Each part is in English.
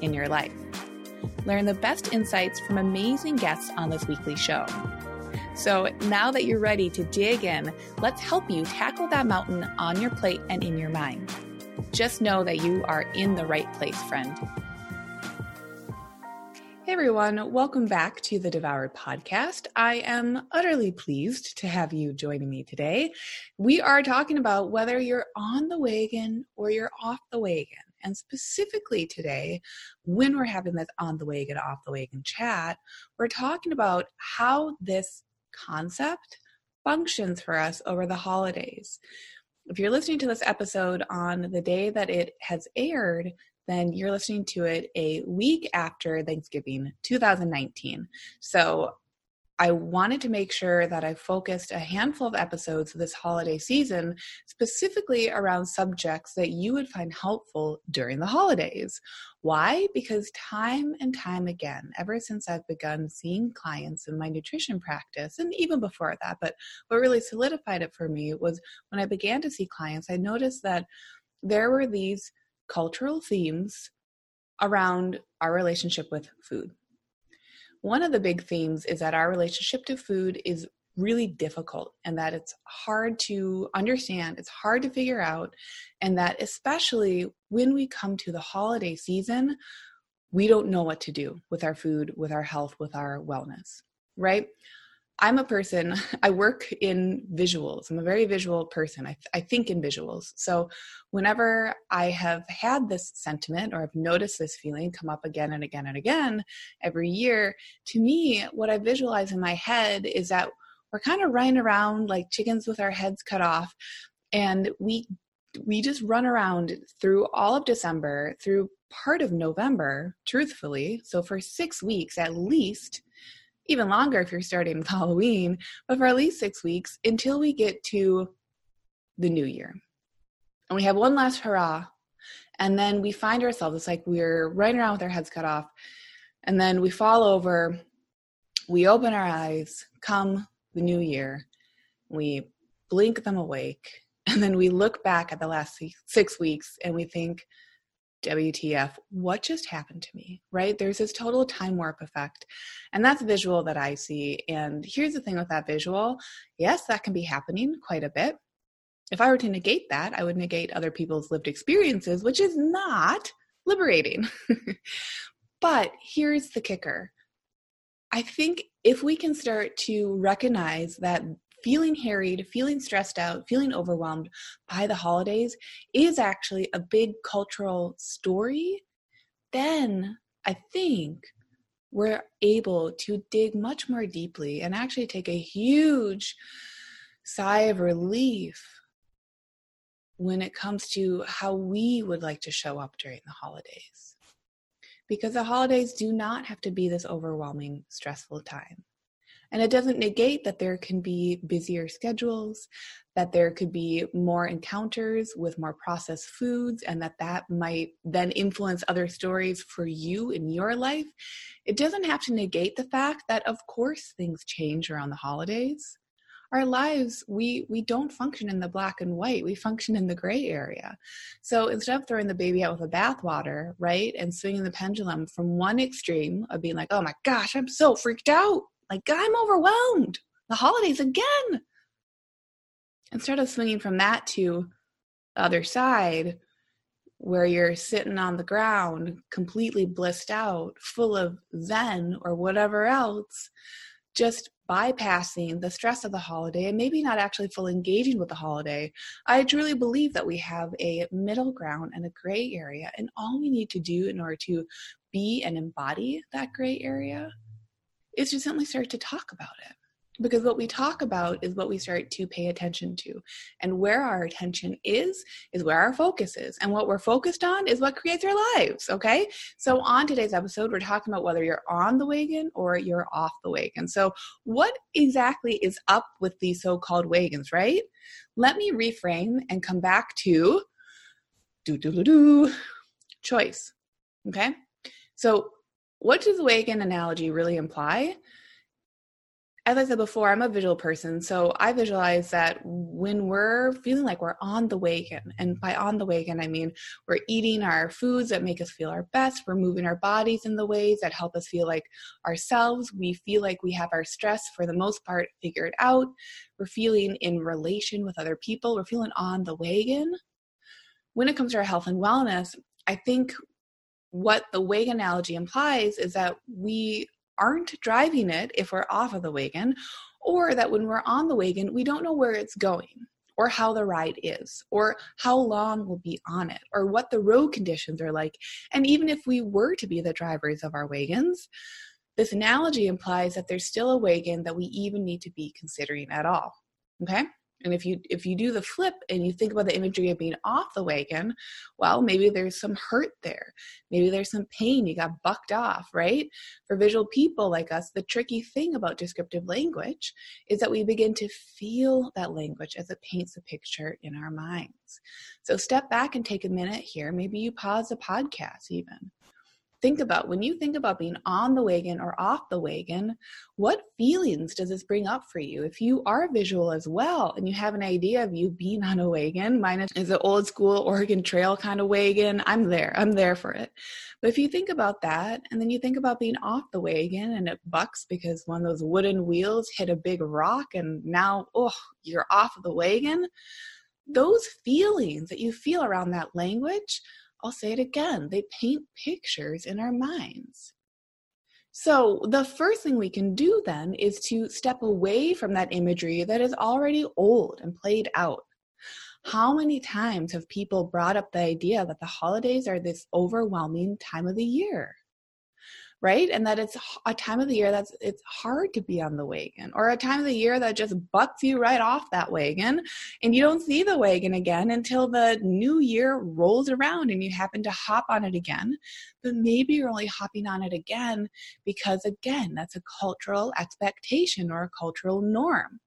in your life. Learn the best insights from amazing guests on this weekly show. So now that you're ready to dig in, let's help you tackle that mountain on your plate and in your mind. Just know that you are in the right place, friend. Hey everyone, welcome back to the Devoured Podcast. I am utterly pleased to have you joining me today. We are talking about whether you're on the wagon or you're off the wagon. And specifically today, when we're having this on the wagon, off the wagon chat, we're talking about how this concept functions for us over the holidays. If you're listening to this episode on the day that it has aired, then you're listening to it a week after Thanksgiving 2019. So I wanted to make sure that I focused a handful of episodes this holiday season specifically around subjects that you would find helpful during the holidays. Why? Because time and time again, ever since I've begun seeing clients in my nutrition practice, and even before that, but what really solidified it for me was when I began to see clients, I noticed that there were these cultural themes around our relationship with food one of the big themes is that our relationship to food is really difficult and that it's hard to understand, it's hard to figure out, and that especially when we come to the holiday season, we don't know what to do with our food, with our health, with our wellness, right? I'm a person, I work in visuals. I'm a very visual person. I, I think in visuals. So, whenever I have had this sentiment or I've noticed this feeling come up again and again and again every year, to me, what I visualize in my head is that we're kind of running around like chickens with our heads cut off. And we we just run around through all of December, through part of November, truthfully. So for six weeks at least, even longer if you're starting with Halloween, but for at least six weeks until we get to the new year. And we have one last hurrah. And then we find ourselves, it's like we're running around with our heads cut off. And then we fall over, we open our eyes, come the new year, we blink them awake, and then we look back at the last six weeks and we think, WTF, what just happened to me, right? There's this total time warp effect. And that's a visual that I see. And here's the thing with that visual yes, that can be happening quite a bit. If I were to negate that, I would negate other people's lived experiences, which is not liberating. but here's the kicker I think if we can start to recognize that feeling harried, feeling stressed out, feeling overwhelmed by the holidays is actually a big cultural story, then I think we're able to dig much more deeply and actually take a huge sigh of relief when it comes to how we would like to show up during the holidays. Because the holidays do not have to be this overwhelming, stressful time. And it doesn't negate that there can be busier schedules, that there could be more encounters with more processed foods, and that that might then influence other stories for you in your life. It doesn't have to negate the fact that, of course, things change around the holidays. Our lives, we we don't function in the black and white. We function in the gray area. So instead of throwing the baby out with the bathwater, right, and swinging the pendulum from one extreme of being like, "Oh my gosh, I'm so freaked out," Like, I'm overwhelmed. The holidays again. Instead of swinging from that to the other side, where you're sitting on the ground, completely blissed out, full of Zen or whatever else, just bypassing the stress of the holiday and maybe not actually fully engaging with the holiday. I truly believe that we have a middle ground and a gray area, and all we need to do in order to be and embody that gray area is to simply start to talk about it. because what we talk about is what we start to pay attention to. And where our attention is is where our focus is. And what we're focused on is what creates our lives okay? So on today's episode we're talking about whether you're on the wagon or you're off the wagon. So what exactly is up with these so-called wagons right? Let me reframe and come back to do do do do choice okay? So what does the wagon analogy really imply as I said before, I'm a visual person. So I visualize that when we're feeling like we're on the wagon, and by on the wagon, I mean we're eating our foods that make us feel our best, we're moving our bodies in the ways that help us feel like ourselves. We feel like we have our stress, for the most part, figured out. We're feeling in relation with other people, we're feeling on the wagon. When it comes to our health and wellness, I think what the wagon analogy implies is that we aren't driving it if we're off of the wagon, or that when we're on the wagon, we don't know where it's going, or how the ride is, or how long we'll be on it, or what the road conditions are like. And even if we were to be the drivers of our wagons, this analogy implies that there's still a wagon that we even need to be considering at all. Okay? And if you if you do the flip and you think about the imagery of being off the wagon, well, maybe there's some hurt there. Maybe there's some pain. You got bucked off, right? For visual people like us, the tricky thing about descriptive language is that we begin to feel that language as it paints a picture in our minds. So step back and take a minute here. Maybe you pause the podcast even think about when you think about being on the wagon or off the wagon, what feelings does this bring up for you? If you are visual as well and you have an idea of you being on a wagon, mine is an old school Oregon Trail kind of wagon. I'm there, I'm there for it. But if you think about that and then you think about being off the wagon and it bucks because one of those wooden wheels hit a big rock and now, oh, you're off of the wagon. Those feelings that you feel around that language I'll say it again, they paint pictures in our minds. So, the first thing we can do then is to step away from that imagery that is already old and played out. How many times have people brought up the idea that the holidays are this overwhelming time of the year? Right? And that it's a time of the year that's it's hard to be on the wagon, or a time of the year that just butts you right off that wagon, and you don't see the wagon again until the new year rolls around and you happen to hop on it again. But maybe you're only hopping on it again because again, that's a cultural expectation or a cultural norm,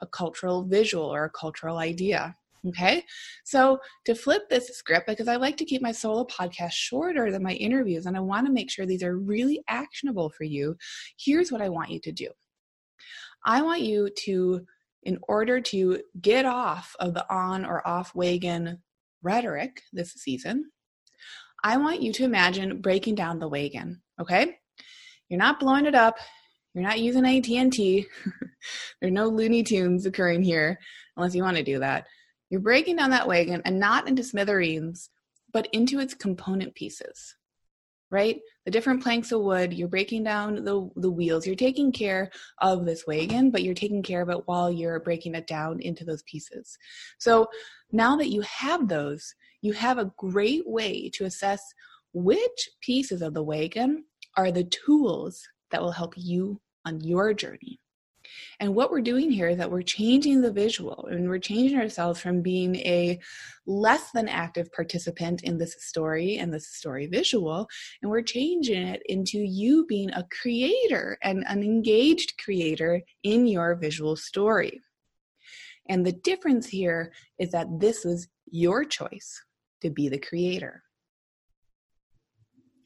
a cultural visual or a cultural idea. Okay. So to flip this script, because I like to keep my solo podcast shorter than my interviews, and I want to make sure these are really actionable for you, here's what I want you to do. I want you to, in order to get off of the on or off wagon rhetoric this season, I want you to imagine breaking down the wagon. Okay. You're not blowing it up. You're not using AT&T. there are no Looney Tunes occurring here unless you want to do that. You're breaking down that wagon and not into smithereens, but into its component pieces, right? The different planks of wood, you're breaking down the, the wheels. You're taking care of this wagon, but you're taking care of it while you're breaking it down into those pieces. So now that you have those, you have a great way to assess which pieces of the wagon are the tools that will help you on your journey. And what we're doing here is that we're changing the visual and we're changing ourselves from being a less than active participant in this story and this story visual, and we're changing it into you being a creator and an engaged creator in your visual story. And the difference here is that this was your choice to be the creator.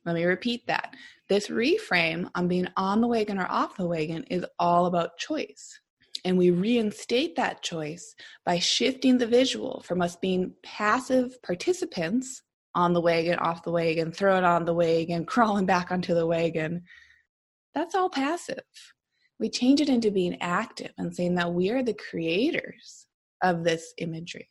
Let me repeat that. This reframe on being on the wagon or off the wagon is all about choice. And we reinstate that choice by shifting the visual from us being passive participants on the wagon, off the wagon, throwing on the wagon, crawling back onto the wagon. That's all passive. We change it into being active and saying that we are the creators of this imagery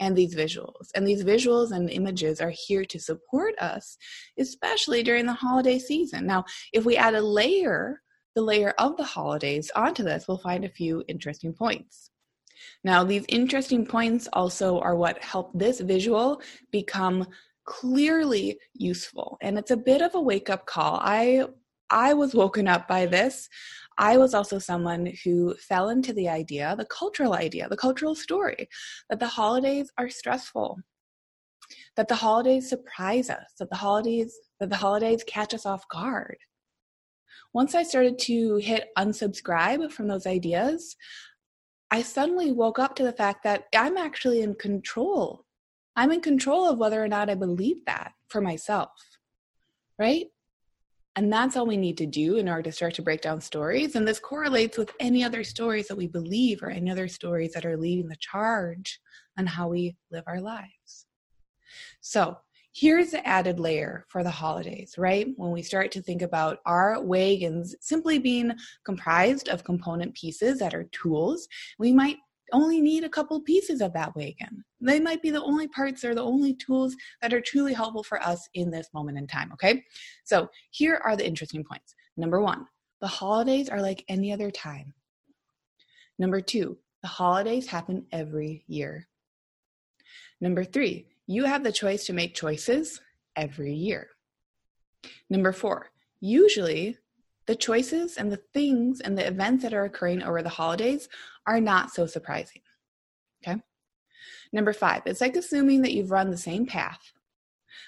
and these visuals. And these visuals and images are here to support us, especially during the holiday season. Now, if we add a layer, the layer of the holidays onto this, we'll find a few interesting points. Now, these interesting points also are what help this visual become clearly useful. And it's a bit of a wake up call. I I was woken up by this, I was also someone who fell into the idea, the cultural idea, the cultural story, that the holidays are stressful, that the holidays surprise us, that the holidays that the holidays catch us off guard. Once I started to hit unsubscribe from those ideas, I suddenly woke up to the fact that I'm actually in control. I'm in control of whether or not I believe that for myself, right? And that's all we need to do in order to start to break down stories. And this correlates with any other stories that we believe or any other stories that are leading the charge on how we live our lives. So, here's the added layer for the holidays, right? When we start to think about our wagons simply being comprised of component pieces that are tools, we might only need a couple pieces of that wagon. They might be the only parts or the only tools that are truly helpful for us in this moment in time, okay? So here are the interesting points. Number one, the holidays are like any other time. Number two, the holidays happen every year. Number three, you have the choice to make choices every year. Number four, usually the choices and the things and the events that are occurring over the holidays are not so surprising. Okay. Number five, it's like assuming that you've run the same path,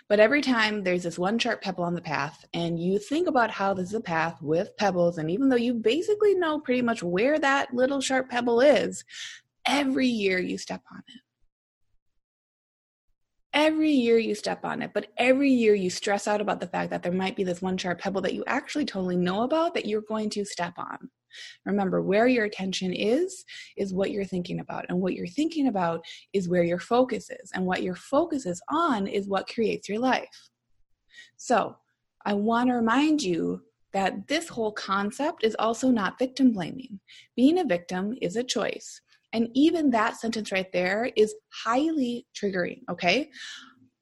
but every time there's this one sharp pebble on the path, and you think about how this is a path with pebbles, and even though you basically know pretty much where that little sharp pebble is, every year you step on it every year you step on it, but every year you stress out about the fact that there might be this one sharp pebble that you actually totally know about that you're going to step on. Remember, where your attention is, is what you're thinking about. And what you're thinking about is where your focus is. And what your focus is on is what creates your life. So, I want to remind you that this whole concept is also not victim blaming. Being a victim is a choice. And even that sentence right there is highly triggering, okay?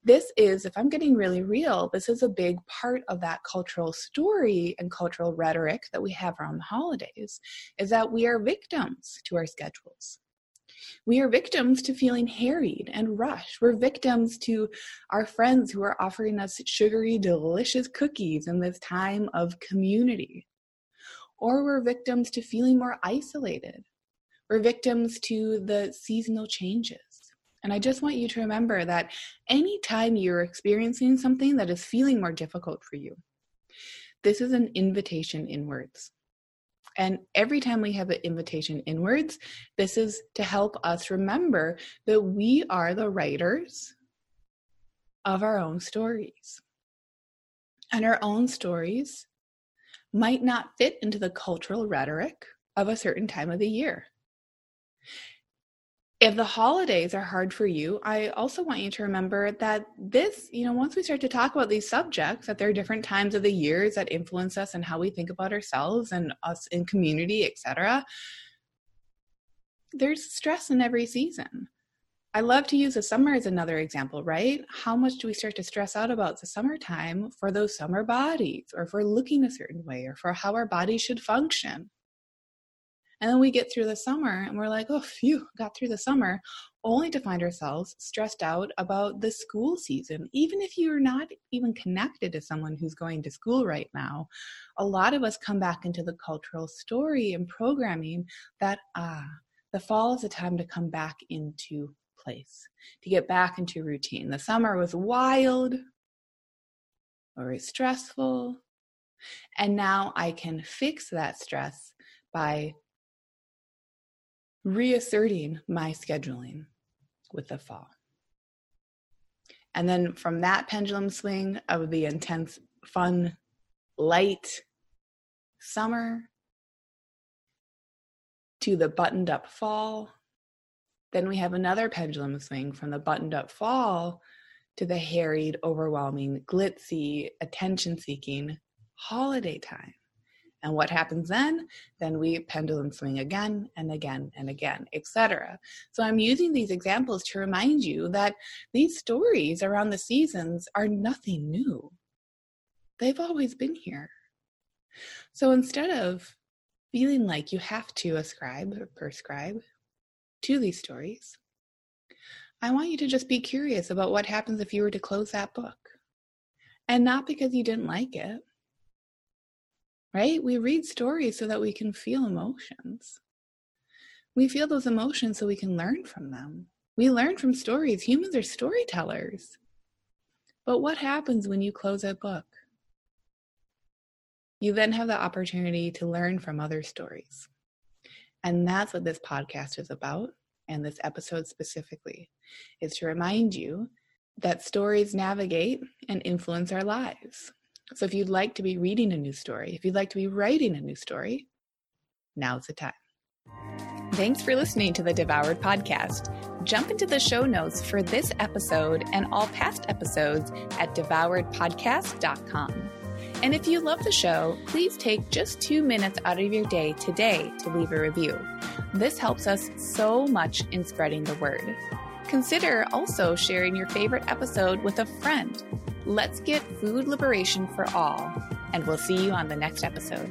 This is, if I'm getting really real, this is a big part of that cultural story and cultural rhetoric that we have around the holidays, is that we are victims to our schedules. We are victims to feeling harried and rushed. We're victims to our friends who are offering us sugary, delicious cookies in this time of community. Or we're victims to feeling more isolated we're victims to the seasonal changes. And I just want you to remember that anytime you're experiencing something that is feeling more difficult for you, this is an invitation inwards. And every time we have an invitation inwards, this is to help us remember that we are the writers of our own stories. And our own stories might not fit into the cultural rhetoric of a certain time of the year if the holidays are hard for you, I also want you to remember that this, you know, once we start to talk about these subjects, that there are different times of the years that influence us and how we think about ourselves and us in community, etc. There's stress in every season. I love to use the summer as another example, right? How much do we start to stress out about the summertime for those summer bodies, or for looking a certain way, or for how our bodies should function? And then we get through the summer and we're like, oh, phew, got through the summer, only to find ourselves stressed out about the school season. Even if you're not even connected to someone who's going to school right now, a lot of us come back into the cultural story and programming that, ah, the fall is a time to come back into place, to get back into routine. The summer was wild, very stressful, and now I can fix that stress by reasserting my scheduling with the fall. And then from that pendulum swing of the intense, fun, light summer to the buttoned up fall, then we have another pendulum swing from the buttoned up fall to the harried, overwhelming, glitzy, attention seeking holiday time. And what happens then? Then we pendulum swing again and again and again, etc. So I'm using these examples to remind you that these stories around the seasons are nothing new. They've always been here. So instead of feeling like you have to ascribe or prescribe to these stories, I want you to just be curious about what happens if you were to close that book. And not because you didn't like it, right? We read stories so that we can feel emotions. We feel those emotions so we can learn from them. We learn from stories. Humans are storytellers. But what happens when you close a book? You then have the opportunity to learn from other stories. And that's what this podcast is about, and this episode specifically, is to remind you that stories navigate and influence our lives. So if you'd like to be reading a new story, if you'd like to be writing a new story, now's the time. Thanks for listening to the Devoured Podcast. Jump into the show notes for this episode and all past episodes at devouredpodcast.com. And if you love the show, please take just two minutes out of your day today to leave a review. This helps us so much in spreading the word. Consider also sharing your favorite episode with a friend. Let's get food liberation for all, and we'll see you on the next episode.